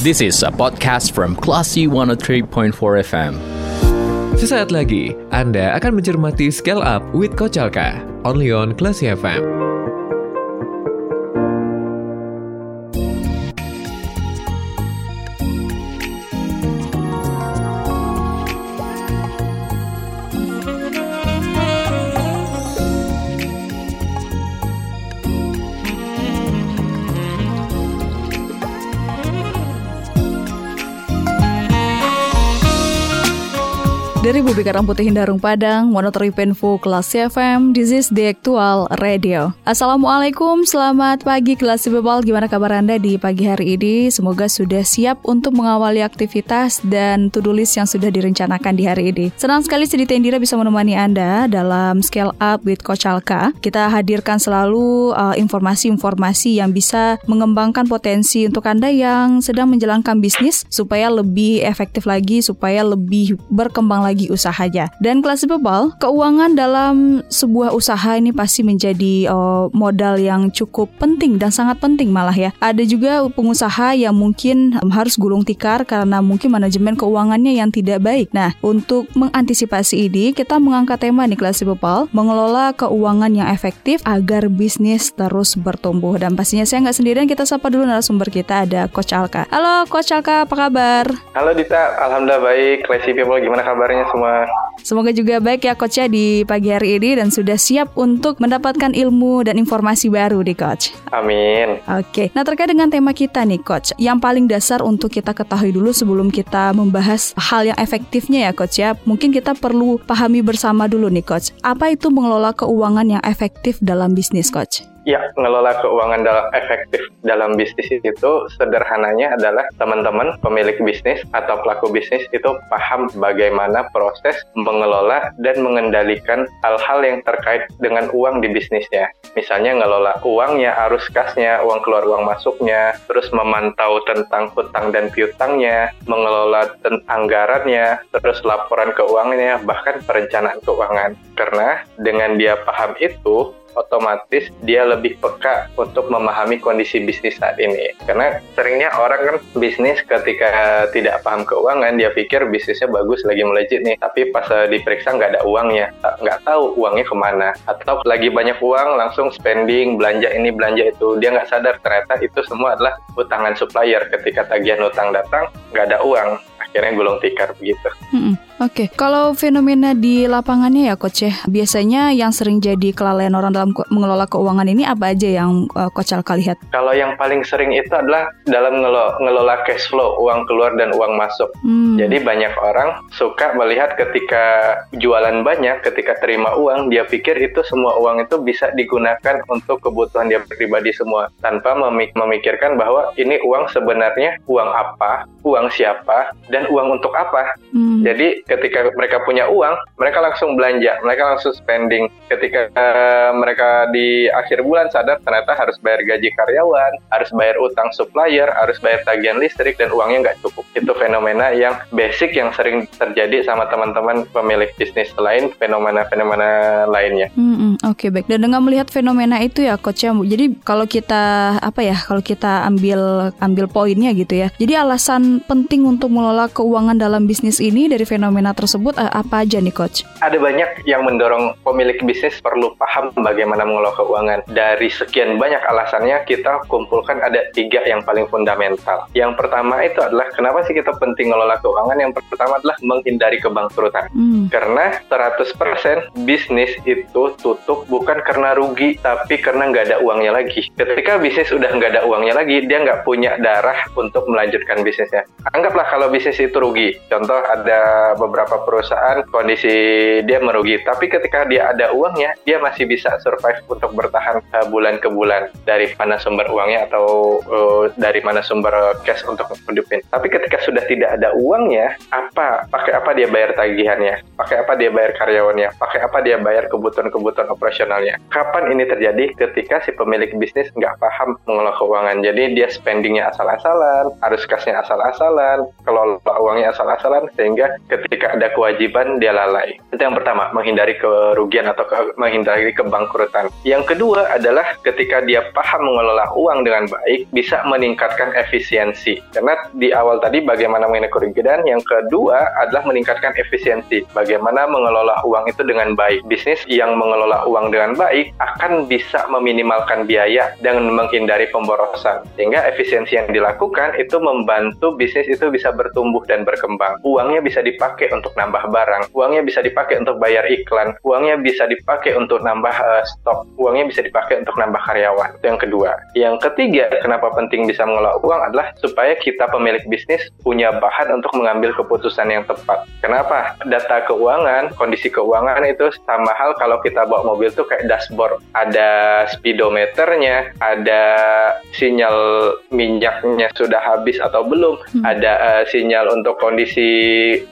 This is a podcast from Classy 103.4 FM. Sesaat lagi, Anda akan mencermati Scale Up with Coach Alka, only on Classy FM. Bumi Karang Putih Hindarung Padang, Monoteri Penfo Kelas FM, this is the actual radio. Assalamualaikum, selamat pagi kelas Bebal. Gimana kabar Anda di pagi hari ini? Semoga sudah siap untuk mengawali aktivitas dan to-do list yang sudah direncanakan di hari ini. Senang sekali Sedita Indira bisa menemani Anda dalam Scale Up with Coach. Kita hadirkan selalu uh, informasi-informasi uh, yang bisa mengembangkan potensi untuk Anda yang sedang menjalankan bisnis supaya lebih efektif lagi, supaya lebih berkembang lagi usahanya. Dan kelas bebal, keuangan dalam sebuah usaha ini pasti menjadi uh, modal yang cukup penting dan sangat penting malah ya. Ada juga pengusaha yang mungkin um, harus gulung tikar karena mungkin manajemen keuangannya yang tidak baik. Nah, untuk mengantisipasi ini, kita mengangkat tema nih kelas bebal, mengelola keuangan yang efektif agar bisnis terus bertumbuh. Dan pastinya saya nggak sendirian, kita sapa dulu narasumber kita ada Coach Alka. Halo Coach Alka, apa kabar? Halo Dita, Alhamdulillah baik. Classy People, gimana kabarnya? semuanya semua. Semoga juga baik ya Coach ya di pagi hari ini dan sudah siap untuk mendapatkan ilmu dan informasi baru di Coach. Amin. Oke, nah terkait dengan tema kita nih Coach, yang paling dasar untuk kita ketahui dulu sebelum kita membahas hal yang efektifnya ya Coach ya, mungkin kita perlu pahami bersama dulu nih Coach, apa itu mengelola keuangan yang efektif dalam bisnis Coach? Ya, mengelola keuangan dalam efektif dalam bisnis itu sederhananya adalah teman-teman pemilik bisnis atau pelaku bisnis itu paham bagaimana proses mengelola dan mengendalikan hal-hal yang terkait dengan uang di bisnisnya. Misalnya ngelola uangnya, arus kasnya, uang keluar uang masuknya, terus memantau tentang hutang dan piutangnya, mengelola anggarannya, terus laporan keuangannya, bahkan perencanaan keuangan. Karena dengan dia paham itu, otomatis dia lebih peka untuk memahami kondisi bisnis saat ini. Karena seringnya orang kan bisnis ketika tidak paham keuangan, dia pikir bisnisnya bagus lagi melejit nih, tapi pas eh, diperiksa nggak ada uangnya, nggak tahu uangnya ke mana. Atau lagi banyak uang langsung spending, belanja ini, belanja itu. Dia nggak sadar ternyata itu semua adalah utangan supplier. Ketika tagihan utang datang, nggak ada uang akhirnya gulung tikar begitu. Hmm, Oke, okay. kalau fenomena di lapangannya ya coach ya, biasanya yang sering jadi kelalaian orang dalam mengelola keuangan ini apa aja yang uh, coach Alka lihat? Kalau yang paling sering itu adalah dalam ngelo ngelola cash flow, uang keluar dan uang masuk. Hmm. Jadi banyak orang suka melihat ketika jualan banyak, ketika terima uang, dia pikir itu semua uang itu bisa digunakan untuk kebutuhan dia pribadi semua, tanpa memik memikirkan bahwa ini uang sebenarnya uang apa, uang siapa, dan uang untuk apa. Hmm. Jadi ketika mereka punya uang, mereka langsung belanja, mereka langsung spending. Ketika uh, mereka di akhir bulan sadar ternyata harus bayar gaji karyawan, harus bayar utang supplier, harus bayar tagihan listrik dan uangnya nggak cukup. Itu fenomena yang basic yang sering terjadi sama teman-teman pemilik bisnis lain, fenomena-fenomena lainnya. Hmm, hmm, Oke okay, baik. Dan dengan melihat fenomena itu ya coach ya, jadi kalau kita apa ya, kalau kita ambil ambil poinnya gitu ya. Jadi alasan penting untuk mengelola keuangan dalam bisnis ini dari fenomena fenomena tersebut uh, apa aja nih coach? Ada banyak yang mendorong pemilik bisnis perlu paham bagaimana mengelola keuangan. Dari sekian banyak alasannya kita kumpulkan ada tiga yang paling fundamental. Yang pertama itu adalah kenapa sih kita penting mengelola keuangan? Yang pertama adalah menghindari kebangkrutan. Hmm. Karena 100% bisnis itu tutup bukan karena rugi, tapi karena nggak ada uangnya lagi. Ketika bisnis udah nggak ada uangnya lagi, dia nggak punya darah untuk melanjutkan bisnisnya. Anggaplah kalau bisnis itu rugi. Contoh ada beberapa perusahaan kondisi dia merugi, tapi ketika dia ada uangnya, dia masih bisa survive untuk bertahan uh, bulan ke bulan dari mana sumber uangnya atau uh, dari mana sumber cash untuk hidupin. Tapi ketika sudah tidak ada uangnya, apa pakai apa dia bayar tagihannya? Pakai apa dia bayar karyawannya? Pakai apa dia bayar kebutuhan-kebutuhan operasionalnya? Kapan ini terjadi? Ketika si pemilik bisnis nggak paham mengelola keuangan. Jadi dia spendingnya asal-asalan, arus kasnya asal-asalan, kelola uangnya asal-asalan, sehingga ketika ada kewajiban dia lalai. Itu yang pertama, menghindari kerugian atau ke, menghindari kebangkrutan. Yang kedua adalah ketika dia paham mengelola uang dengan baik, bisa meningkatkan efisiensi. Karena di awal tadi bagaimana mengenai kerugian, yang kedua adalah meningkatkan efisiensi. Bagaimana mengelola uang itu dengan baik. Bisnis yang mengelola uang dengan baik akan bisa meminimalkan biaya dan menghindari pemborosan. Sehingga efisiensi yang dilakukan itu membantu bisnis itu bisa bertumbuh dan berkembang. Uangnya bisa dipakai untuk nambah barang, uangnya bisa dipakai untuk bayar iklan, uangnya bisa dipakai untuk nambah uh, stok, uangnya bisa dipakai untuk nambah karyawan. Itu yang kedua. Yang ketiga, kenapa penting bisa mengelola uang adalah supaya kita pemilik bisnis punya bahan untuk mengambil keputusan yang tepat. Kenapa? Data keuangan, kondisi keuangan itu sama hal kalau kita bawa mobil tuh kayak dashboard. Ada speedometernya, ada sinyal minyaknya sudah habis atau belum, hmm. ada uh, sinyal untuk kondisi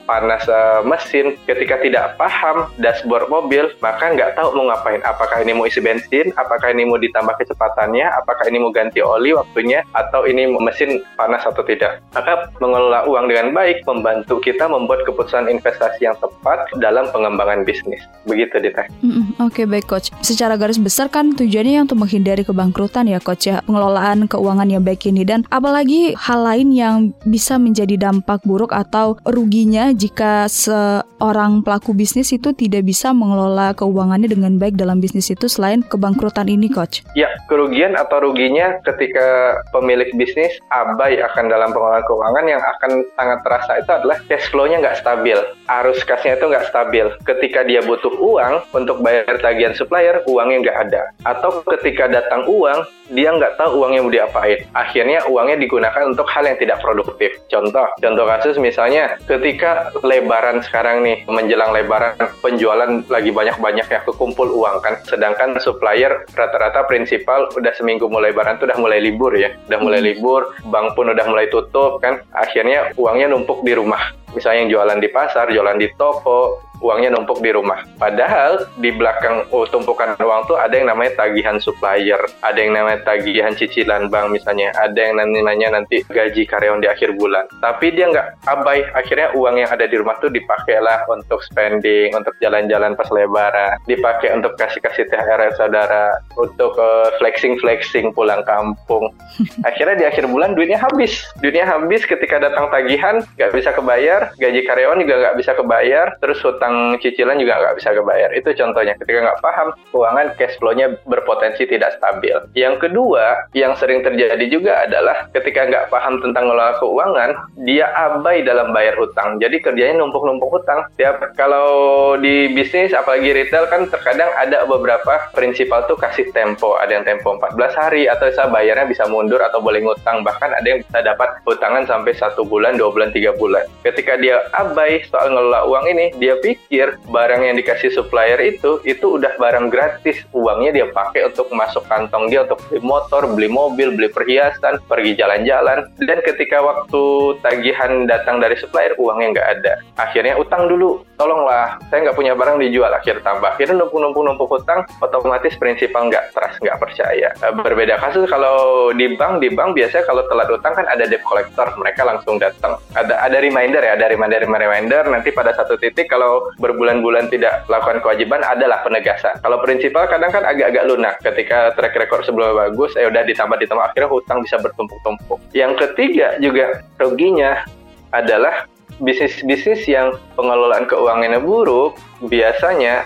panas uh, mesin. Ketika tidak paham dashboard mobil, maka nggak tahu mau ngapain. Apakah ini mau isi bensin, apakah ini mau ditambah kecepatannya, apakah ini mau ganti oli waktunya, atau ini mesin panas atau tidak. Maka mengelola uang dengan baik membantu kita membuat keputusan investasi yang tepat dalam pengembangan bisnis. Begitu, Dita. Mm -mm, Oke, okay, baik Coach. Secara garis besar kan tujuannya untuk menghindari kebangkrutan ya Coach ya, pengelolaan keuangan yang baik ini. Dan apalagi hal lain yang bisa menjadi dampak buruk atau ruginya jika seorang pelaku bisnis itu tidak bisa mengelola keuangannya dengan baik dalam bisnis itu selain kebangkrutan ini Coach. Ya, kerugian atau ruginya ketika pemilik bisnis abai akan dalam pengelolaan keuangan yang akan sangat terasa itu adalah cash flow-nya nggak stabil. Arus kasnya itu nggak stabil. Ketika dia butuh uang untuk bayar tagihan supplier, uangnya nggak ada. Atau ketika datang uang, dia nggak tahu uangnya mau diapain. Akhirnya uangnya digunakan untuk hal yang tidak produktif. Contoh, contoh kasus misalnya ketika lebaran sekarang nih, menjelang lebaran, penjualan lagi banyak-banyak ya kekumpul uang kan. Sedangkan supplier rata-rata prinsipal udah seminggu mulai lebaran tuh udah mulai libur ya. Udah mulai hmm. libur, bank pun udah mulai tutup kan. Akhirnya uangnya numpuk di rumah. Misalnya yang jualan di pasar, jualan di toko, uangnya numpuk di rumah. Padahal di belakang oh, tumpukan uang tuh ada yang namanya tagihan supplier, ada yang namanya tagihan cicilan bank misalnya, ada yang namanya nanti gaji karyawan di akhir bulan. Tapi dia nggak abai, akhirnya uang yang ada di rumah tuh dipakailah untuk spending, untuk jalan-jalan pas lebaran, dipakai untuk kasih-kasih THR saudara, untuk uh, flexing-flexing pulang kampung. Akhirnya di akhir bulan duitnya habis. Duitnya habis ketika datang tagihan, nggak bisa kebayar, gaji karyawan juga nggak bisa kebayar, terus hutang utang cicilan juga nggak bisa kebayar. Itu contohnya. Ketika nggak paham, keuangan cash flow-nya berpotensi tidak stabil. Yang kedua, yang sering terjadi juga adalah ketika nggak paham tentang ngelola keuangan, dia abai dalam bayar hutang. Jadi kerjanya numpuk-numpuk hutang. Tiap kalau di bisnis, apalagi retail kan terkadang ada beberapa prinsipal tuh kasih tempo. Ada yang tempo 14 hari atau bisa bayarnya bisa mundur atau boleh ngutang. Bahkan ada yang bisa dapat hutangan sampai satu bulan, dua bulan, tiga bulan. Ketika dia abai soal ngelola uang ini, dia pikir pikir barang yang dikasih supplier itu itu udah barang gratis. Uangnya dia pakai untuk masuk kantong dia untuk beli motor beli mobil beli perhiasan pergi jalan-jalan. Dan ketika waktu tagihan datang dari supplier uangnya nggak ada. Akhirnya utang dulu. Tolonglah saya nggak punya barang dijual. Akhir tambah. Akhirnya numpuk-numpuk numpuk utang otomatis prinsipal nggak trust nggak percaya. Eh, berbeda kasus kalau di bank. Di bank biasanya kalau telat utang kan ada debt collector. Mereka langsung datang. Ada ada reminder ya ada reminder reminder nanti pada satu titik kalau berbulan-bulan tidak lakukan kewajiban adalah penegasan. Kalau prinsipal kadang kan agak-agak lunak ketika track record sebelumnya bagus, eh udah ditambah ditambah akhirnya hutang bisa bertumpuk-tumpuk. Yang ketiga juga ruginya adalah bisnis-bisnis yang pengelolaan keuangannya buruk biasanya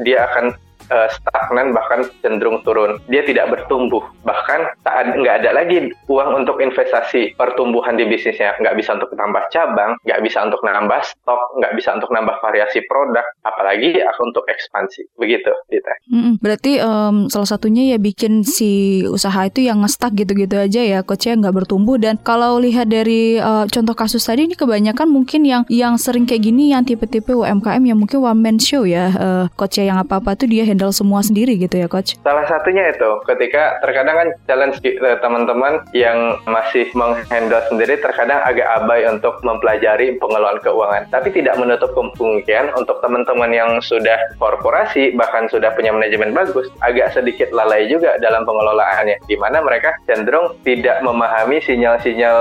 dia akan uh, stagnan bahkan cenderung turun. Dia tidak bertumbuh. Bahkan saat nggak ada lagi uang untuk investasi pertumbuhan di bisnisnya. Nggak bisa untuk nambah cabang, nggak bisa untuk nambah stok, nggak bisa untuk nambah variasi produk, apalagi untuk ekspansi. Begitu, Dita. Berarti um, salah satunya ya bikin si usaha itu yang ngestak gitu-gitu aja ya, coachnya nggak bertumbuh. Dan kalau lihat dari uh, contoh kasus tadi ini kebanyakan mungkin yang yang sering kayak gini yang tipe-tipe UMKM yang mungkin one man show ya, uh, coachnya yang apa-apa tuh dia handle semua sendiri gitu ya coach? Salah satunya itu ketika terkadang kan challenge eh, teman-teman yang masih menghandle sendiri terkadang agak abai untuk mempelajari pengelolaan keuangan. Tapi tidak menutup kemungkinan untuk teman-teman yang sudah korporasi bahkan sudah punya manajemen bagus agak sedikit lalai juga dalam pengelolaannya di mana mereka cenderung tidak memahami sinyal-sinyal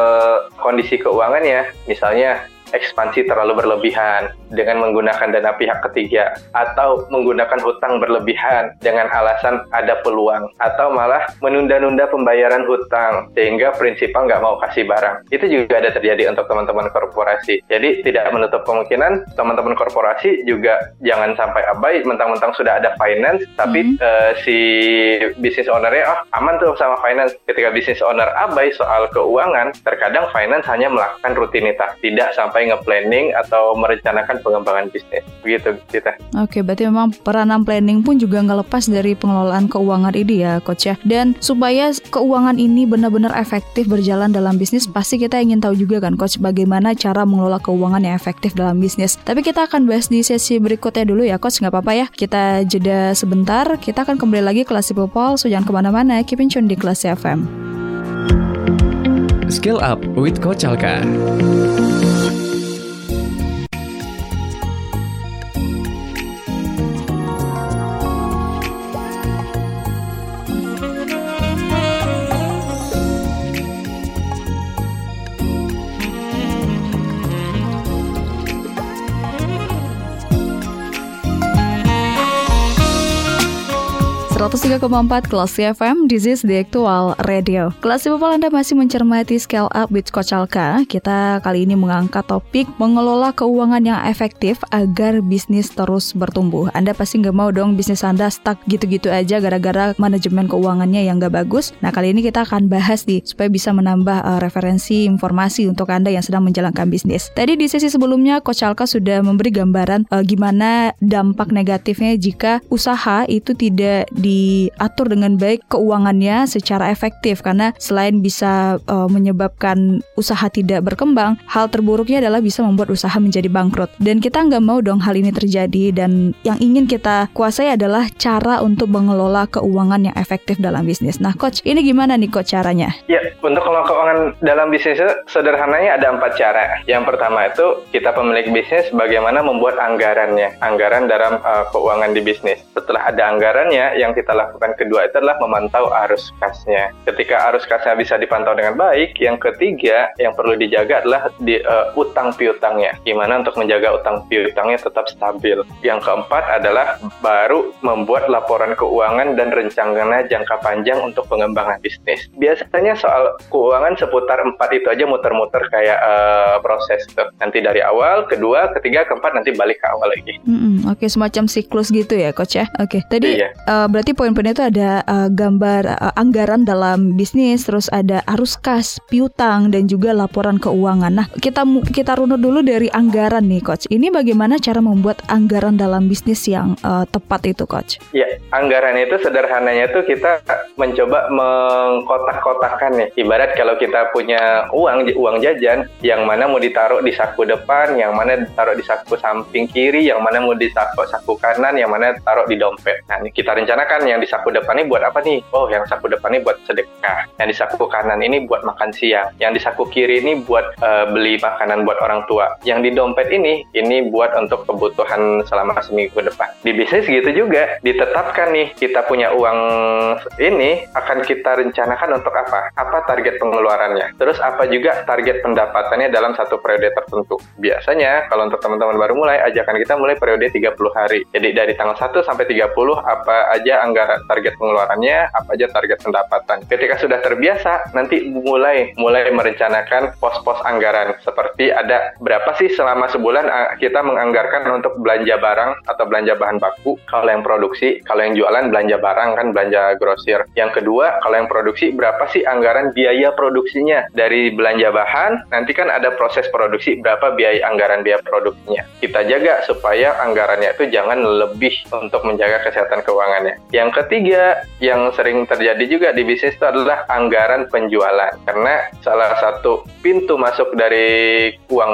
kondisi keuangannya. Misalnya ekspansi terlalu berlebihan dengan menggunakan dana pihak ketiga atau menggunakan hutang berlebihan dengan alasan ada peluang atau malah menunda-nunda pembayaran hutang sehingga prinsipal nggak mau kasih barang. Itu juga ada terjadi untuk teman-teman korporasi. Jadi tidak menutup kemungkinan teman-teman korporasi juga jangan sampai abai. Mentang-mentang sudah ada finance tapi mm -hmm. uh, si bisnis ownernya oh aman tuh sama finance. Ketika bisnis owner abai soal keuangan terkadang finance hanya melakukan rutinitas tidak sampai nge-planning atau merencanakan pengembangan bisnis. Begitu kita. Oke, berarti memang peranan planning pun juga nggak lepas dari pengelolaan keuangan ini ya, Coach ya. Dan supaya keuangan ini benar-benar efektif berjalan dalam bisnis, pasti kita ingin tahu juga kan, Coach, bagaimana cara mengelola keuangan yang efektif dalam bisnis. Tapi kita akan bahas di sesi berikutnya dulu ya, Coach. Nggak apa-apa ya. Kita jeda sebentar. Kita akan kembali lagi kelas People, so jangan ke mana-mana. Keep in tune di kelas FM. Skill Up with Coach Alka. 103,4 Kelas FM, this is the actual radio. Kelas People Anda masih mencermati Scale Up with Coach Alka. Kita kali ini mengangkat topik mengelola keuangan yang efektif agar bisnis terus bertumbuh. Anda pasti nggak mau dong bisnis Anda stuck gitu-gitu aja gara-gara manajemen keuangannya yang nggak bagus. Nah kali ini kita akan bahas nih supaya bisa menambah uh, referensi informasi untuk Anda yang sedang menjalankan bisnis. Tadi di sesi sebelumnya Coach Alka sudah memberi gambaran uh, gimana dampak negatifnya jika usaha itu tidak di diatur dengan baik keuangannya secara efektif karena selain bisa uh, menyebabkan usaha tidak berkembang, hal terburuknya adalah bisa membuat usaha menjadi bangkrut. Dan kita nggak mau dong hal ini terjadi dan yang ingin kita kuasai adalah cara untuk mengelola keuangan yang efektif dalam bisnis. Nah, coach, ini gimana nih coach caranya? Ya, untuk mengelola keuangan dalam bisnis sederhananya ada empat cara. Yang pertama itu kita pemilik bisnis bagaimana membuat anggarannya, anggaran dalam uh, keuangan di bisnis. Setelah ada anggarannya, yang kita lakukan kedua itu adalah memantau arus kasnya. Ketika arus kasnya bisa dipantau dengan baik, yang ketiga yang perlu dijaga adalah di, uh, utang piutangnya. Gimana untuk menjaga utang piutangnya tetap stabil. Yang keempat adalah baru membuat laporan keuangan dan rencana jangka panjang untuk pengembangan bisnis. Biasanya soal keuangan seputar empat itu aja muter-muter kayak uh, proses tuh. Nanti dari awal, kedua, ketiga, keempat nanti balik ke awal lagi. Mm -hmm. Oke, okay, semacam siklus gitu ya, coach ya. Oke, okay. tadi iya. uh, berarti poin-poinnya itu ada uh, gambar uh, anggaran dalam bisnis, terus ada arus kas, piutang dan juga laporan keuangan. Nah, kita kita runut dulu dari anggaran nih, coach. Ini bagaimana cara membuat anggaran dalam bisnis yang uh, tepat itu, coach? Ya, anggaran itu sederhananya tuh kita mencoba mengkotak-kotakan nih. Ibarat kalau kita punya uang uang jajan, yang mana mau ditaruh di saku depan, yang mana ditaruh di saku samping kiri, yang mana mau ditaruh saku kanan, yang mana taruh di dompet. Nah, kita rencanakan yang di saku depan ini buat apa nih? Oh, yang saku depan ini buat sedekah. Yang di saku kanan ini buat makan siang. Yang di saku kiri ini buat uh, beli makanan buat orang tua. Yang di dompet ini ini buat untuk kebutuhan selama seminggu depan. Di bisnis gitu juga ditetapkan nih kita punya uang ini akan kita rencanakan untuk apa? Apa target pengeluarannya? Terus apa juga target pendapatannya dalam satu periode tertentu? Biasanya kalau untuk teman-teman baru mulai ajakan kita mulai periode 30 hari. Jadi dari tanggal 1 sampai 30 apa aja anggaran target pengeluarannya, apa aja target pendapatan. Ketika sudah terbiasa, nanti mulai mulai merencanakan pos-pos anggaran seperti ada berapa sih selama sebulan ah, kita menganggarkan untuk belanja barang atau belanja bahan baku. Kalau yang produksi, kalau yang jualan belanja barang kan belanja grosir. Yang kedua, kalau yang produksi berapa sih anggaran biaya produksinya dari belanja bahan, nanti kan ada proses produksi berapa biaya anggaran biaya produksinya. Kita jaga supaya anggarannya itu jangan lebih untuk menjaga kesehatan keuangannya Yang ketiga, yang sering terjadi juga di bisnis itu adalah anggaran penjualan. Karena salah satu pintu masuk dari uang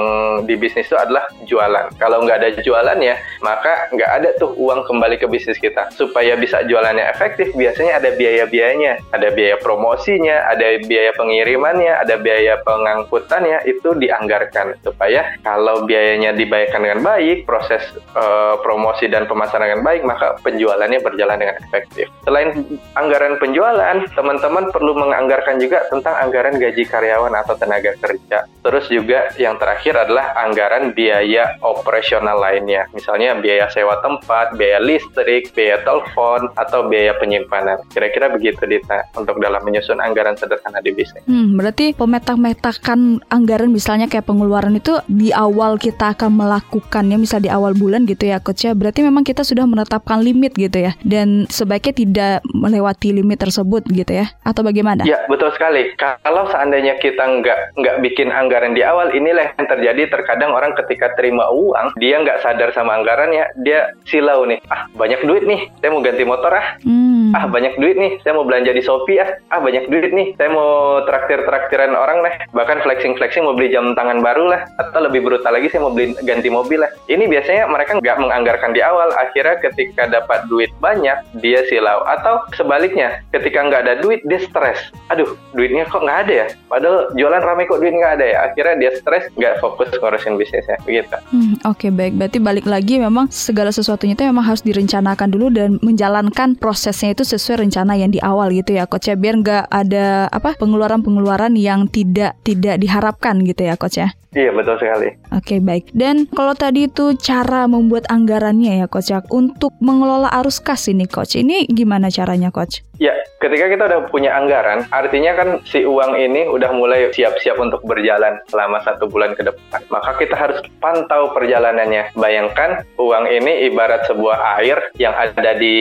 di bisnis itu adalah jualan. Kalau nggak ada jualannya, maka nggak ada tuh uang kembali ke bisnis kita. Supaya bisa jualannya efektif, biasanya ada biaya-biayanya. Ada biaya promosinya, ada biaya pengirimannya, ada biaya pengangkutannya, itu dianggarkan. Supaya kalau biayanya dibayarkan dengan baik, proses uh, promosi dan pemasaran dengan baik, maka penjualannya berjalan dengan efektif. Selain anggaran penjualan, teman-teman perlu menganggarkan juga tentang anggaran gaji karyawan atau tenaga kerja. Terus juga yang terakhir adalah anggaran biaya operasional lainnya. Misalnya biaya sewa tempat, biaya listrik, biaya telepon, atau biaya penyimpanan. Kira-kira begitu Dita untuk dalam menyusun anggaran sederhana di bisnis. Hmm, berarti pemetak-metakan anggaran misalnya kayak pengeluaran itu di awal kita akan melakukannya, misal di awal bulan gitu ya coach ya. Berarti memang kita sudah menetapkan limit gitu ya. Dan sebaiknya tidak melewati limit tersebut gitu ya atau bagaimana? Ya betul sekali. Kalau seandainya kita nggak nggak bikin anggaran di awal, inilah yang terjadi. Terkadang orang ketika terima uang, dia nggak sadar sama anggarannya, dia silau nih. Ah banyak duit nih, saya mau ganti motor ah. Hmm. Ah banyak duit nih, saya mau belanja di Shopee ah. Ah banyak duit nih, saya mau traktir traktiran orang lah. Bahkan flexing flexing mau beli jam tangan baru lah. Atau lebih brutal lagi, saya mau beli ganti mobil lah. Ini biasanya mereka nggak menganggarkan di awal. Akhirnya ketika dapat duit banyak, dia silau. Atau sebaliknya, ketika nggak ada duit, dia stres. Aduh, duitnya kok nggak ada ya? Padahal jualan ramai kok duit nggak ada ya? Akhirnya dia stres, nggak fokus ngurusin bisnisnya. Begitu. Hmm, Oke, okay, baik. Berarti balik lagi memang segala sesuatunya itu memang harus direncanakan dulu dan menjalankan prosesnya itu sesuai rencana yang di awal gitu ya, Coach ya. Biar nggak ada apa pengeluaran-pengeluaran yang tidak tidak diharapkan gitu ya, Coach ya. Iya betul sekali. Oke okay, baik. Dan kalau tadi itu cara membuat anggarannya ya coach ya untuk mengelola arus kas ini coach. Ini gimana caranya coach? Ya ketika kita udah punya anggaran, artinya kan si uang ini udah mulai siap-siap untuk berjalan selama satu bulan ke depan. Maka kita harus pantau perjalanannya. Bayangkan uang ini ibarat sebuah air yang ada di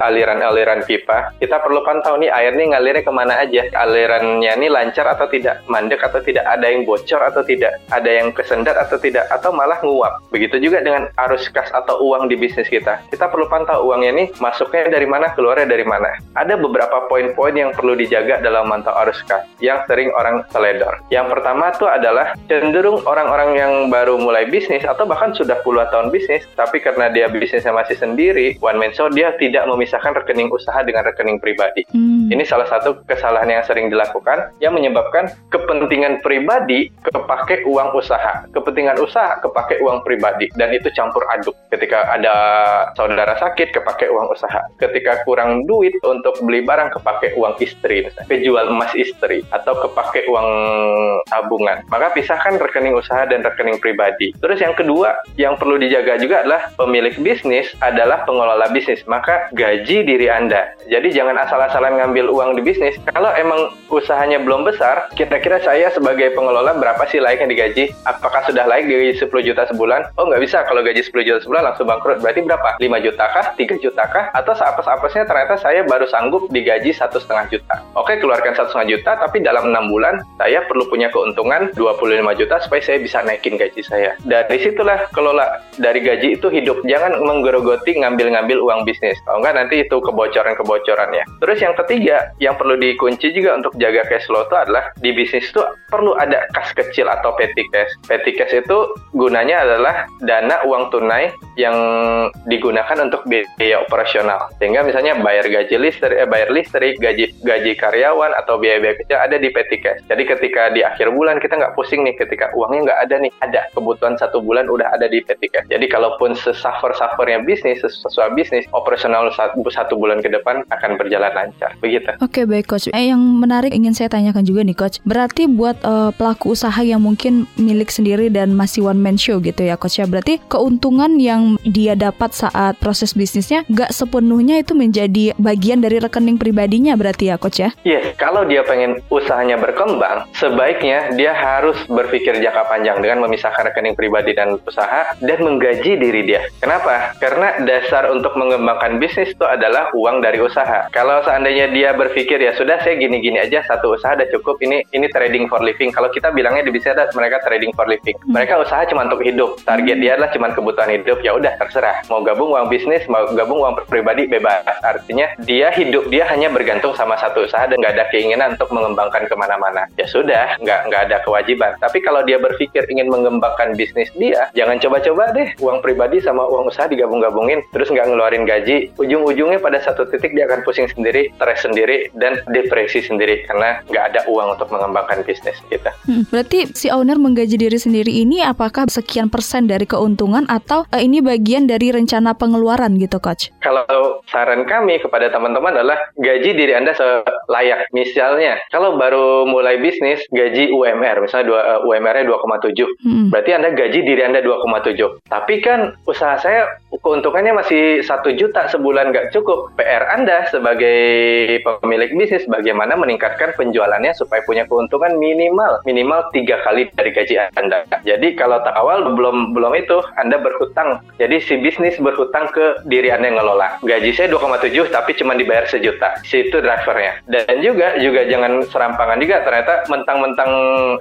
aliran-aliran pipa. Kita perlu pantau nih air ini ngalirnya ke mana aja. Alirannya ini lancar atau tidak, mandek atau tidak, ada yang bocor atau tidak ada yang kesendat atau tidak, atau malah nguap. Begitu juga dengan arus kas atau uang di bisnis kita. Kita perlu pantau uangnya ini masuknya dari mana, keluarnya dari mana. Ada beberapa poin-poin yang perlu dijaga dalam mantau arus kas yang sering orang teledor. Yang pertama tuh adalah cenderung orang-orang yang baru mulai bisnis atau bahkan sudah puluhan tahun bisnis, tapi karena dia bisnisnya masih sendiri, one man show, dia tidak memisahkan rekening usaha dengan rekening pribadi. Hmm. Ini salah satu kesalahan yang sering dilakukan yang menyebabkan kepentingan pribadi kepake uang uang usaha, kepentingan usaha kepake uang pribadi dan itu campur aduk. Ketika ada saudara sakit kepake uang usaha, ketika kurang duit untuk beli barang kepake uang istri, misalnya, kejual emas istri atau kepake uang tabungan. Maka pisahkan rekening usaha dan rekening pribadi. Terus yang kedua yang perlu dijaga juga adalah pemilik bisnis adalah pengelola bisnis. Maka gaji diri Anda. Jadi jangan asal-asalan ngambil uang di bisnis. Kalau emang usahanya belum besar, kira-kira saya sebagai pengelola berapa sih layak yang digaji gaji, apakah sudah layak gaji 10 juta sebulan? Oh nggak bisa, kalau gaji 10 juta sebulan langsung bangkrut. Berarti berapa? 5 juta kah? 3 juta kah? Atau seapes-apesnya ternyata saya baru sanggup digaji satu setengah juta. Oke, keluarkan satu setengah juta, tapi dalam enam bulan saya perlu punya keuntungan 25 juta supaya saya bisa naikin gaji saya. Dari situlah kelola dari gaji itu hidup. Jangan menggerogoti ngambil-ngambil uang bisnis. Kalau nggak nanti itu kebocoran-kebocoran ya. Terus yang ketiga, yang perlu dikunci juga untuk jaga cash flow itu adalah di bisnis itu perlu ada kas kecil atau petty cash. Petty cash itu gunanya adalah dana uang tunai yang digunakan untuk biaya operasional. Sehingga misalnya bayar gaji listrik, eh, bayar listrik, gaji gaji karyawan atau biaya-biaya kecil ada di petty cash. Jadi ketika di akhir bulan kita nggak pusing nih ketika uangnya nggak ada nih, ada kebutuhan satu bulan udah ada di petty cash. Jadi kalaupun sesuffer-suffernya bisnis, sesuai bisnis, operasional satu, bulan ke depan akan berjalan lancar. Begitu. Oke baik coach. Eh yang menarik ingin saya tanyakan juga nih coach. Berarti buat uh, pelaku usaha yang mungkin milik sendiri dan masih one man show gitu ya coach ya. Berarti keuntungan yang dia dapat saat proses bisnisnya gak sepenuhnya itu menjadi bagian dari rekening pribadinya berarti ya coach ya? Yes, kalau dia pengen usahanya berkembang, sebaiknya dia harus berpikir jangka panjang dengan memisahkan rekening pribadi dan usaha dan menggaji diri dia. Kenapa? Karena dasar untuk mengembangkan bisnis itu adalah uang dari usaha. Kalau seandainya dia berpikir ya sudah saya gini-gini aja satu usaha udah cukup ini ini trading for living. Kalau kita bilangnya di bisnis ada mereka trading for living. Hmm. Mereka usaha cuma untuk hidup. Target dia adalah cuma kebutuhan hidup. Ya ya udah terserah. Mau gabung uang bisnis, mau gabung uang pribadi bebas. Artinya dia hidup dia hanya bergantung sama satu usaha dan nggak ada keinginan untuk mengembangkan ke mana-mana. Ya sudah, nggak nggak ada kewajiban. Tapi kalau dia berpikir ingin mengembangkan bisnis dia, jangan coba-coba deh uang pribadi sama uang usaha digabung-gabungin, terus nggak ngeluarin gaji. Ujung-ujungnya pada satu titik dia akan pusing sendiri, stres sendiri, dan depresi sendiri karena nggak ada uang untuk mengembangkan bisnis kita. Hmm, berarti si owner menggaji diri sendiri ini apakah sekian persen dari keuntungan atau uh, ini bagian dari rencana pengeluaran gitu, coach? Kalau saran kami kepada teman-teman adalah gaji diri Anda selayak. Misalnya, kalau baru mulai bisnis, gaji UMR, misalnya dua, uh, UMR-nya 2,7. Hmm. Berarti Anda gaji diri Anda 2,7. Tapi kan usaha saya keuntungannya masih satu juta sebulan nggak cukup. PR Anda sebagai pemilik bisnis bagaimana meningkatkan penjualannya supaya punya keuntungan minimal minimal tiga kali dari gaji Anda. Jadi kalau tak awal belum belum itu Anda berhutang. Jadi si bisnis berhutang ke diri Anda yang ngelola. Gaji saya 2,7 tapi cuma dibayar sejuta. Situ drivernya. Dan juga juga jangan serampangan juga ternyata mentang-mentang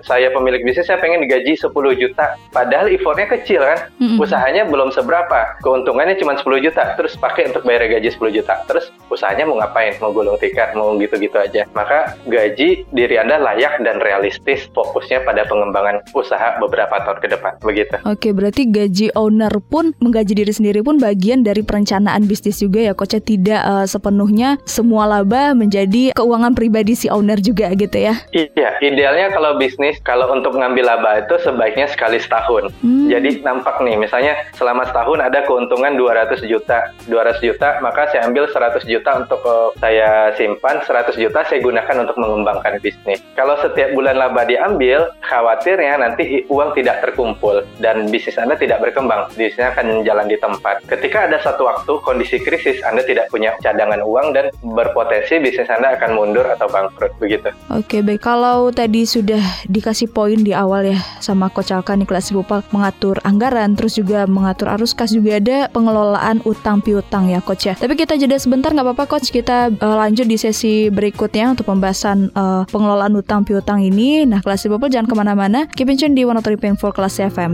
saya pemilik bisnis saya pengen digaji 10 juta. Padahal effortnya kecil kan. Mm-hmm. Usahanya belum seberapa. Keuntungannya cuma 10 juta. Terus pakai untuk bayar gaji 10 juta. Terus usahanya mau ngapain? Mau gulung tikar, mau gitu-gitu aja. Maka gaji diri Anda layak dan realistis fokusnya pada pengembangan usaha beberapa tahun ke depan. Begitu. Oke, berarti gaji owner pun menggaji diri sendiri pun bagian dari perencanaan bisnis juga ya, coach. Tidak uh, sepenuhnya semua laba menjadi keuangan pribadi si owner juga gitu ya. Iya, idealnya kalau bisnis kalau untuk ngambil laba itu sebaiknya sekali setahun. Hmm. Jadi nampak nih, misalnya selama setahun ada keuntungan 200 juta. 200 juta, maka saya ambil 100 juta untuk uh, saya simpan, 100 juta saya gunakan untuk mengembangkan bisnis. Kalau setiap bulan laba diambil, khawatirnya nanti uang tidak terkumpul dan bisnis Anda tidak berkembang. Bisnisnya akan jalan di tempat. Ketika ada satu waktu kondisi krisis, Anda tidak punya cadangan uang dan berpotensi bisnis Anda akan mundur atau bangkrut begitu. Oke, baik. Kalau tadi sudah dikasih poin di awal ya sama Coach Alka nih kelas Bupal mengatur anggaran, terus juga mengatur arus kas juga ada pengelolaan utang piutang ya Coach ya. Tapi kita jeda sebentar nggak apa-apa Coach, kita uh, lanjut di sesi berikutnya untuk pembahasan uh, pengelolaan utang piutang ini. Nah, kelas People jangan ke mana-mana. Keep in tune di 103.4 Kelas FM.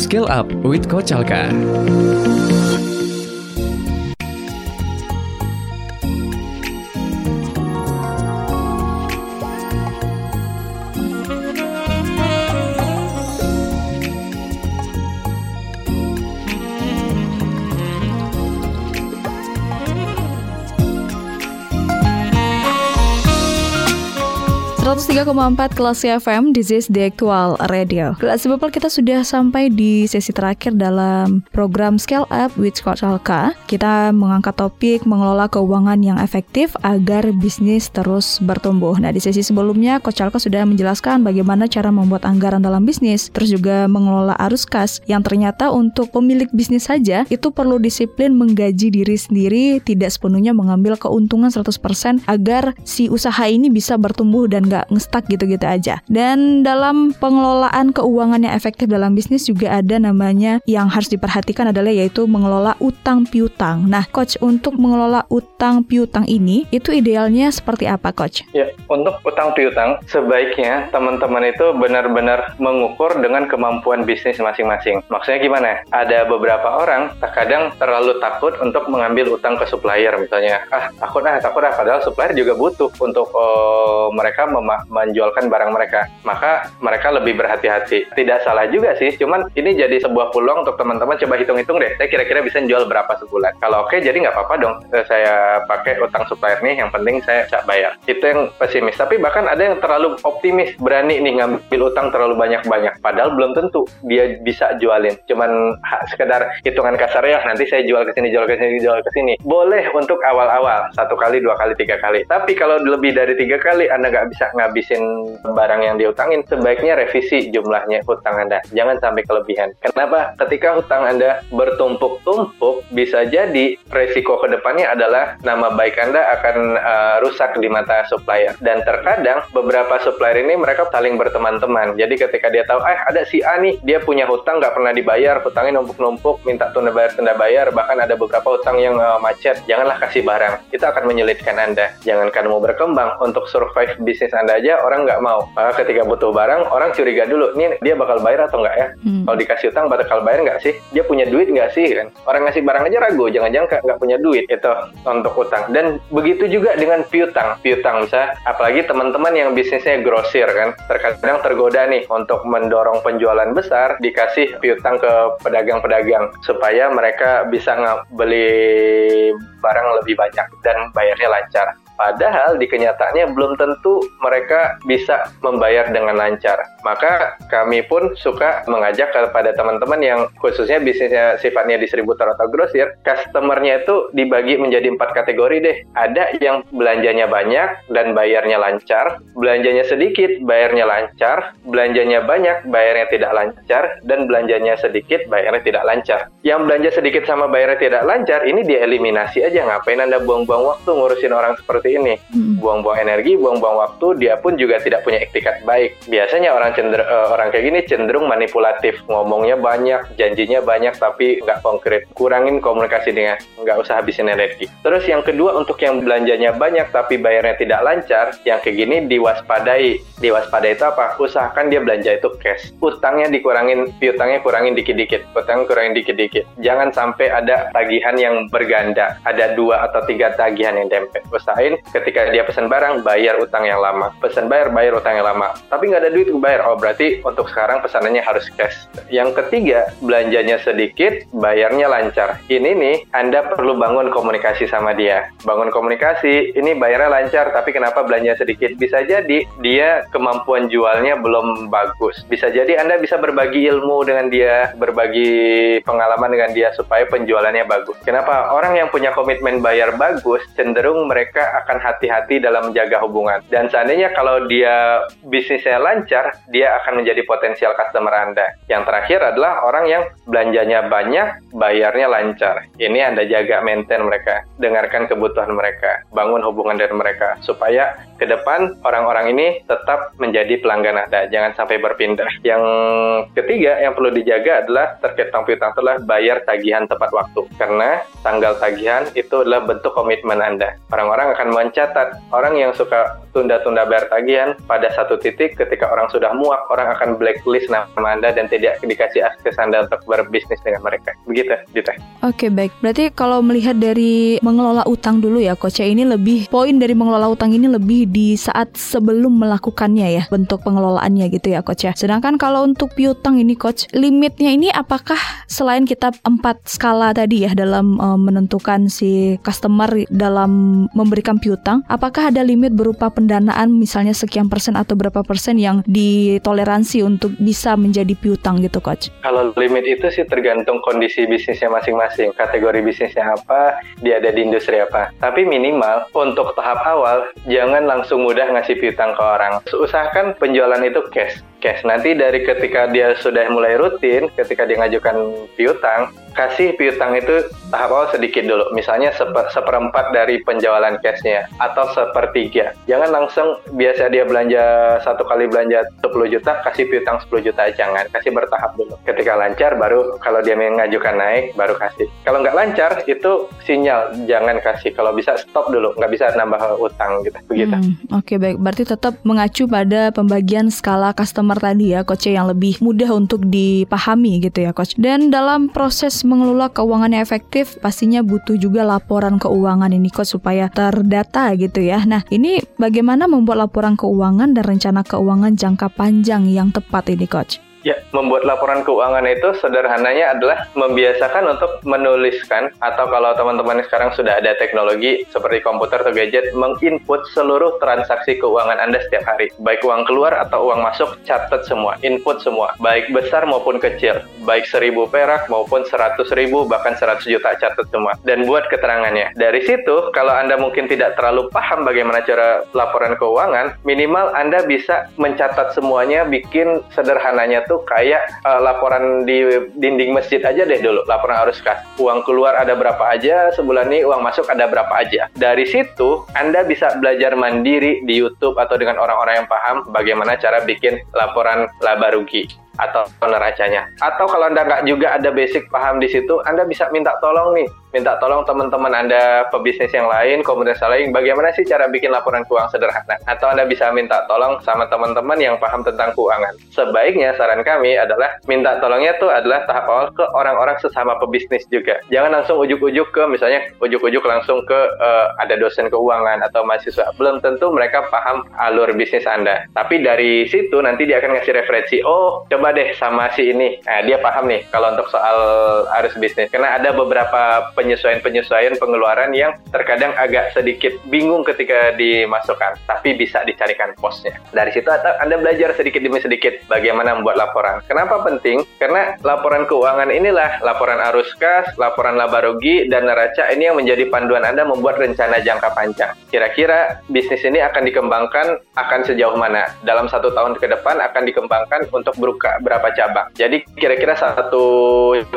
Skill Up with Coach Alka. 103,4 kelas FM, this is the actual radio. Kelas Bapak kita sudah sampai di sesi terakhir dalam program Scale Up with Coach Alka. Kita mengangkat topik mengelola keuangan yang efektif agar bisnis terus bertumbuh. Nah, di sesi sebelumnya Coach Alka sudah menjelaskan bagaimana cara membuat anggaran dalam bisnis, terus juga mengelola arus kas yang ternyata untuk pemilik bisnis saja itu perlu disiplin menggaji diri sendiri, tidak sepenuhnya mengambil keuntungan 100% agar si usaha ini bisa bertumbuh dan gak nggak ngestak gitu-gitu aja. Dan dalam pengelolaan keuangan yang efektif dalam bisnis juga ada namanya yang harus diperhatikan adalah yaitu mengelola utang piutang. Nah, coach untuk mengelola utang piutang ini itu idealnya seperti apa, coach? Ya, untuk utang piutang sebaiknya teman-teman itu benar-benar mengukur dengan kemampuan bisnis masing-masing. Maksudnya gimana? Ada beberapa orang terkadang terlalu takut untuk mengambil utang ke supplier misalnya. Ah, takut ah, takut ah padahal supplier juga butuh untuk uh, mereka mem menjualkan barang mereka. Maka mereka lebih berhati-hati. Tidak salah juga sih, cuman ini jadi sebuah peluang untuk teman-teman coba hitung-hitung deh. Saya kira-kira bisa jual berapa sebulan. Kalau oke, okay, jadi nggak apa-apa dong. Eh, saya pakai utang supplier nih, yang penting saya bisa bayar. Itu yang pesimis. Tapi bahkan ada yang terlalu optimis, berani nih ngambil utang terlalu banyak-banyak. Padahal belum tentu dia bisa jualin. Cuman sekedar hitungan kasar ya, nanti saya jual ke sini, jual ke sini, jual ke sini. Boleh untuk awal-awal, satu kali, dua kali, tiga kali. Tapi kalau lebih dari tiga kali, Anda nggak bisa ngabisin barang yang diutangin, sebaiknya revisi jumlahnya hutang Anda. Jangan sampai kelebihan. Kenapa? Ketika hutang Anda bertumpuk-tumpuk, bisa jadi resiko ke depannya adalah nama baik Anda akan uh, rusak di mata supplier. Dan terkadang beberapa supplier ini mereka saling berteman-teman. Jadi ketika dia tahu, eh ada si A nih, dia punya hutang nggak pernah dibayar, hutangnya numpuk-numpuk, minta tunda bayar, tunda bayar, bahkan ada beberapa hutang yang uh, macet. Janganlah kasih barang. Itu akan menyulitkan Anda. Jangankan mau berkembang, untuk survive bisnis Anda ada aja orang nggak mau. Maka ketika butuh barang, orang curiga dulu, nih dia bakal bayar atau nggak ya? Hmm. Kalau dikasih utang bakal bayar nggak sih? Dia punya duit nggak sih? Kan? Orang ngasih barang aja ragu, jangan-jangan nggak punya duit itu untuk utang. Dan begitu juga dengan piutang. Piutang bisa, apalagi teman-teman yang bisnisnya grosir kan, terkadang tergoda nih untuk mendorong penjualan besar, dikasih piutang ke pedagang-pedagang supaya mereka bisa beli barang lebih banyak dan bayarnya lancar. Padahal di kenyataannya belum tentu mereka bisa membayar dengan lancar. Maka kami pun suka mengajak kepada teman-teman yang khususnya bisnisnya sifatnya distributor atau grosir, customernya itu dibagi menjadi empat kategori deh. Ada yang belanjanya banyak dan bayarnya lancar, belanjanya sedikit, bayarnya lancar, belanjanya banyak, bayarnya tidak lancar, dan belanjanya sedikit, bayarnya tidak lancar. Yang belanja sedikit sama bayarnya tidak lancar, ini dieliminasi aja. Ngapain Anda buang-buang waktu ngurusin orang seperti ini? Hmm. Buang-buang energi, buang-buang waktu, dia pun juga tidak punya etikat baik. Biasanya orang cender eh, orang kayak gini cenderung manipulatif, ngomongnya banyak, janjinya banyak, tapi nggak konkret. Kurangin komunikasi dengan, nggak usah habisin energi. Terus yang kedua, untuk yang belanjanya banyak tapi bayarnya tidak lancar, yang kayak gini diwaspadai. Diwaspadai itu apa? Usahakan dia belanja itu cash. Utangnya dikurangin, piutangnya kurangin dikit-dikit. Utang kurangin dikit-dikit. Jangan sampai ada tagihan yang berganda. Ada dua atau tiga tagihan yang dempet. Usahain ketika dia pesan barang, bayar utang yang lama. Pesan bayar, bayar utang yang lama. Tapi nggak ada duit, bayar. Oh, berarti untuk sekarang pesanannya harus cash. Yang ketiga, belanjanya sedikit, bayarnya lancar. Ini nih, Anda perlu bangun komunikasi sama dia. Bangun komunikasi, ini bayarnya lancar, tapi kenapa belanja sedikit? Bisa jadi dia kemampuan jualnya belum bagus. Bisa jadi Anda bisa berbagi ilmu dengan dia, berbagi pengalaman dengan dia supaya penjualannya bagus. Kenapa? Orang yang punya komitmen bayar bagus, cenderung mereka akan hati-hati dalam menjaga hubungan. Dan seandainya kalau dia bisnisnya lancar, dia akan menjadi potensial customer Anda. Yang terakhir adalah orang yang belanjanya banyak, bayarnya lancar. Ini Anda jaga maintain mereka, dengarkan kebutuhan mereka, bangun hubungan dengan mereka supaya ke depan orang-orang ini tetap menjadi pelanggan Anda, jangan sampai berpindah. Yang ketiga yang perlu dijaga adalah terkait piutang adalah bayar tagihan tepat waktu. Karena tanggal tagihan itu adalah bentuk komitmen Anda. Orang-orang akan mencatat orang yang suka tunda-tunda bayar tagihan pada satu titik ketika orang sudah muak, orang akan blacklist nama Anda dan tidak dikasih akses Anda untuk berbisnis dengan mereka. Begitu, Dita. Oke baik, berarti kalau melihat dari mengelola utang dulu ya Coach ya, ini lebih poin dari mengelola utang ini lebih di saat sebelum melakukannya ya bentuk pengelolaannya gitu ya Coach ya. Sedangkan kalau untuk piutang ini Coach, limitnya ini apakah selain kita empat skala tadi ya dalam eh, menentukan si customer dalam memberikan piutang, apakah ada limit berupa pendanaan misalnya sekian persen atau berapa persen yang ditoleransi untuk bisa menjadi piutang gitu Coach? Kalau limit itu sih tergantung kondisi bisnisnya masing-masing, kategori bisnisnya apa, dia ada di industri apa. Tapi minimal untuk tahap awal jangan langsung mudah ngasih piutang ke orang. Usahakan penjualan itu cash. Cash nanti dari ketika dia sudah mulai rutin, ketika dia ngajukan piutang, kasih piutang itu tahap awal sedikit dulu. Misalnya seper, seperempat dari penjualan cashnya atau sepertiga. Jangan langsung biasa dia belanja satu kali belanja 10 juta, kasih piutang 10 juta. Jangan, kasih bertahap dulu. Ketika lancar baru kalau dia mengajukan naik baru kasih. Kalau nggak lancar itu sinyal jangan kasih. Kalau bisa stop dulu, nggak bisa nambah utang gitu. Hmm, Oke baik, berarti tetap mengacu pada pembagian skala customer tadi ya Coach ya, yang lebih mudah untuk dipahami gitu ya Coach. Dan dalam proses mengelola keuangan yang efektif pastinya butuh juga laporan keuangan ini Coach supaya terdata gitu ya. Nah ini bagaimana membuat laporan keuangan dan rencana keuangan jangka panjang yang tepat ini Coach? Ya, membuat laporan keuangan itu sederhananya adalah membiasakan untuk menuliskan atau kalau teman-teman sekarang sudah ada teknologi seperti komputer atau gadget menginput seluruh transaksi keuangan Anda setiap hari. Baik uang keluar atau uang masuk, catat semua, input semua, baik besar maupun kecil, baik seribu perak maupun seratus ribu bahkan seratus juta catat semua dan buat keterangannya. Dari situ, kalau Anda mungkin tidak terlalu paham bagaimana cara laporan keuangan, minimal Anda bisa mencatat semuanya, bikin sederhananya tuh kayak uh, laporan di dinding masjid aja deh dulu. Laporan arus kas uang keluar ada berapa aja sebulan ini uang masuk ada berapa aja. Dari situ anda bisa belajar mandiri di YouTube atau dengan orang-orang yang paham bagaimana cara bikin laporan laba rugi atau neracanya. Atau kalau Anda nggak juga ada basic paham di situ, Anda bisa minta tolong nih minta tolong teman-teman Anda pebisnis yang lain, komunitas lain, bagaimana sih cara bikin laporan keuangan sederhana? Atau Anda bisa minta tolong sama teman-teman yang paham tentang keuangan. Sebaiknya saran kami adalah minta tolongnya tuh adalah tahap awal ke orang-orang sesama pebisnis juga. Jangan langsung ujuk-ujuk ke misalnya ujuk-ujuk langsung ke uh, ada dosen keuangan atau mahasiswa. Belum tentu mereka paham alur bisnis Anda. Tapi dari situ nanti dia akan ngasih referensi, oh deh sama si ini. Nah, dia paham nih kalau untuk soal arus bisnis. Karena ada beberapa penyesuaian-penyesuaian pengeluaran yang terkadang agak sedikit bingung ketika dimasukkan, tapi bisa dicarikan posnya. Dari situ Anda belajar sedikit demi sedikit bagaimana membuat laporan. Kenapa penting? Karena laporan keuangan inilah laporan arus kas, laporan laba rugi, dan neraca ini yang menjadi panduan Anda membuat rencana jangka panjang. Kira-kira bisnis ini akan dikembangkan akan sejauh mana? Dalam satu tahun ke depan akan dikembangkan untuk beruka berapa cabang. Jadi kira-kira satu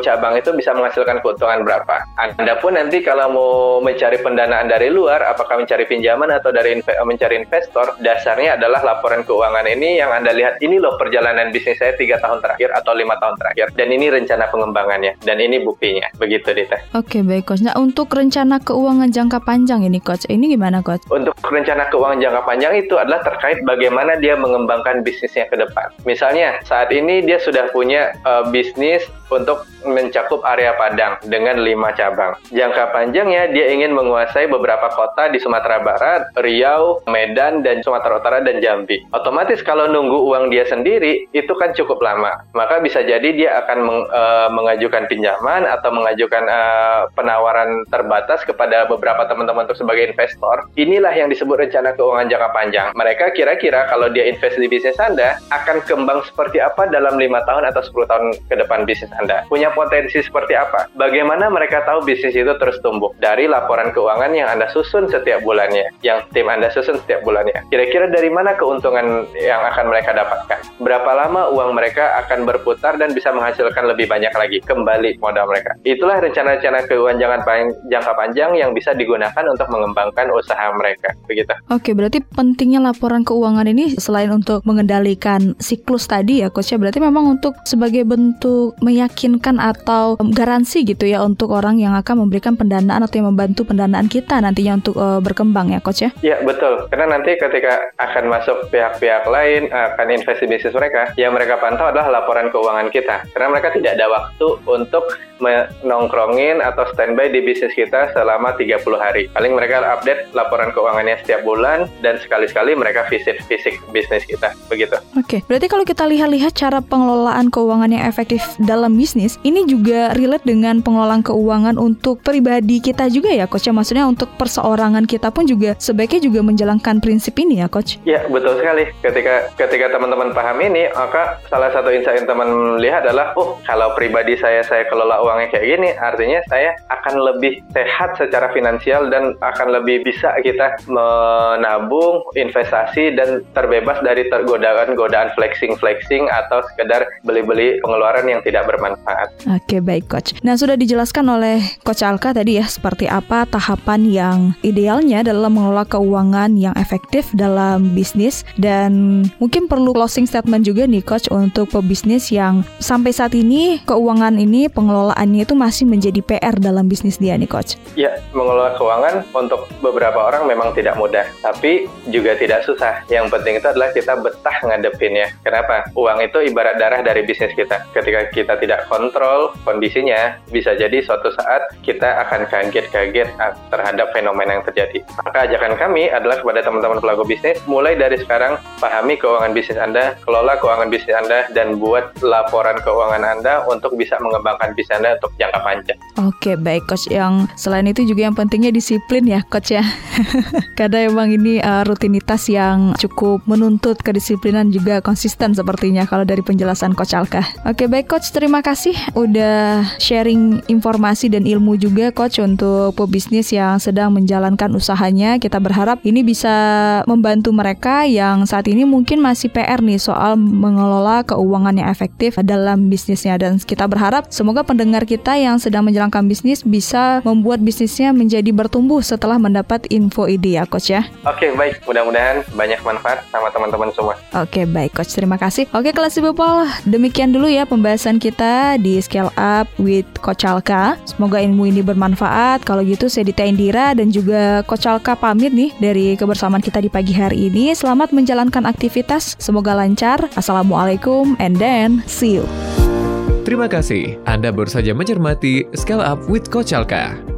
cabang itu bisa menghasilkan keuntungan berapa? Anda pun nanti kalau mau mencari pendanaan dari luar, apakah mencari pinjaman atau dari inve mencari investor, dasarnya adalah laporan keuangan ini yang Anda lihat ini loh perjalanan bisnis saya tiga tahun terakhir atau lima tahun terakhir, dan ini rencana pengembangannya, dan ini buktinya. Begitu, Dita. Oke, baik, Coach. Nah, untuk rencana keuangan jangka panjang ini, Coach, ini gimana, Coach? Untuk rencana keuangan jangka panjang itu adalah terkait bagaimana dia mengembangkan bisnisnya ke depan. Misalnya, saat ini dia sudah punya uh, bisnis untuk mencakup area Padang dengan lima cabang. Jangka panjangnya dia ingin menguasai beberapa kota di Sumatera Barat, Riau, Medan, dan Sumatera Utara dan Jambi. Otomatis kalau nunggu uang dia sendiri itu kan cukup lama. Maka bisa jadi dia akan meng, uh, mengajukan pinjaman atau mengajukan uh, penawaran terbatas kepada beberapa teman-teman untuk sebagai investor. Inilah yang disebut rencana keuangan jangka panjang. Mereka kira-kira kalau dia invest di bisnis Anda akan kembang seperti apa dalam lima tahun atau 10 tahun ke depan bisnis Anda. Punya potensi seperti apa? Bagaimana mereka tahu bisnis itu terus tumbuh? Dari laporan keuangan yang Anda susun setiap bulannya, yang tim Anda susun setiap bulannya. Kira-kira dari mana keuntungan yang akan mereka dapatkan? Berapa lama uang mereka akan berputar dan bisa menghasilkan lebih banyak lagi kembali modal mereka? Itulah rencana-rencana keuangan jangka panjang yang bisa digunakan untuk mengembangkan usaha mereka. Begitu. Oke, berarti pentingnya laporan keuangan ini selain untuk mengendalikan siklus tadi ya, coach ya, berarti memang untuk sebagai bentuk meyakinkan atau garansi gitu ya untuk orang yang akan memberikan pendanaan atau yang membantu pendanaan kita nantinya untuk uh, berkembang ya coach ya? Iya betul, karena nanti ketika akan masuk pihak-pihak lain akan investasi bisnis mereka, yang mereka pantau adalah laporan keuangan kita, karena mereka tidak ada waktu untuk menongkrongin atau standby di bisnis kita selama 30 hari. Paling mereka update laporan keuangannya setiap bulan dan sekali-sekali mereka visit fisik bisnis kita, begitu. Oke, okay. berarti kalau kita lihat-lihat cara pengelolaan keuangan yang efektif dalam bisnis, ini juga relate dengan pengelolaan keuangan untuk pribadi kita juga ya coach. Ya maksudnya untuk perseorangan kita pun juga sebaiknya juga menjalankan prinsip ini ya coach. Ya betul sekali. Ketika ketika teman-teman paham ini maka salah satu insight yang teman lihat adalah oh kalau pribadi saya saya kelola uangnya kayak gini artinya saya akan lebih sehat secara finansial dan akan lebih bisa kita menabung investasi dan terbebas dari tergodaan-godaan flexing-flexing atau sekedar beli-beli pengeluaran yang tidak bermanfaat. Oke, baik coach. Nah, sudah dijelaskan oleh coach Alka tadi ya seperti apa tahapan yang idealnya dalam mengelola keuangan yang efektif dalam bisnis dan mungkin perlu closing statement juga nih coach untuk pebisnis yang sampai saat ini keuangan ini pengelolaannya itu masih menjadi PR dalam bisnis dia nih coach. Ya, mengelola keuangan untuk beberapa orang memang tidak mudah, tapi juga tidak susah. Yang penting itu adalah kita betah ngadepinnya. Kenapa? Uang itu ibarat darah dari bisnis kita. Ketika kita tidak kontrol kondisinya, bisa jadi suatu saat kita akan kaget-kaget terhadap fenomena yang terjadi. Maka ajakan kami adalah kepada teman-teman pelaku bisnis, mulai dari sekarang pahami keuangan bisnis Anda, kelola keuangan bisnis Anda, dan buat laporan keuangan Anda untuk bisa mengembangkan bisnis Anda untuk jangka panjang. Oke, baik Coach. Yang selain itu juga yang pentingnya disiplin ya Coach ya. Karena emang ini uh, rutinitas yang cukup menuntut kedisiplinan juga konsisten sepertinya kalau dari penjelasan Coach Alka. Oke, baik Coach, terima kasih udah sharing informasi dan ilmu juga coach untuk pebisnis yang sedang menjalankan usahanya. Kita berharap ini bisa membantu mereka yang saat ini mungkin masih PR nih soal mengelola keuangan yang efektif dalam bisnisnya dan kita berharap semoga pendengar kita yang sedang menjalankan bisnis bisa membuat bisnisnya menjadi bertumbuh setelah mendapat info ide ya coach ya. Oke, baik. Mudah-mudahan banyak manfaat sama teman-teman semua. Oke, baik coach. Terima kasih. Oke, kelas People, demikian dulu ya pembahasan kita di Scale Up with Coach Alka. Semoga ilmu ini bermanfaat. Kalau gitu saya Dita Indira dan juga Coach Alka pamit nih dari kebersamaan kita di pagi hari ini. Selamat menjalankan aktivitas. Semoga lancar. Assalamualaikum and then see you. Terima kasih. Anda baru saja mencermati Scale Up with Coach Alka.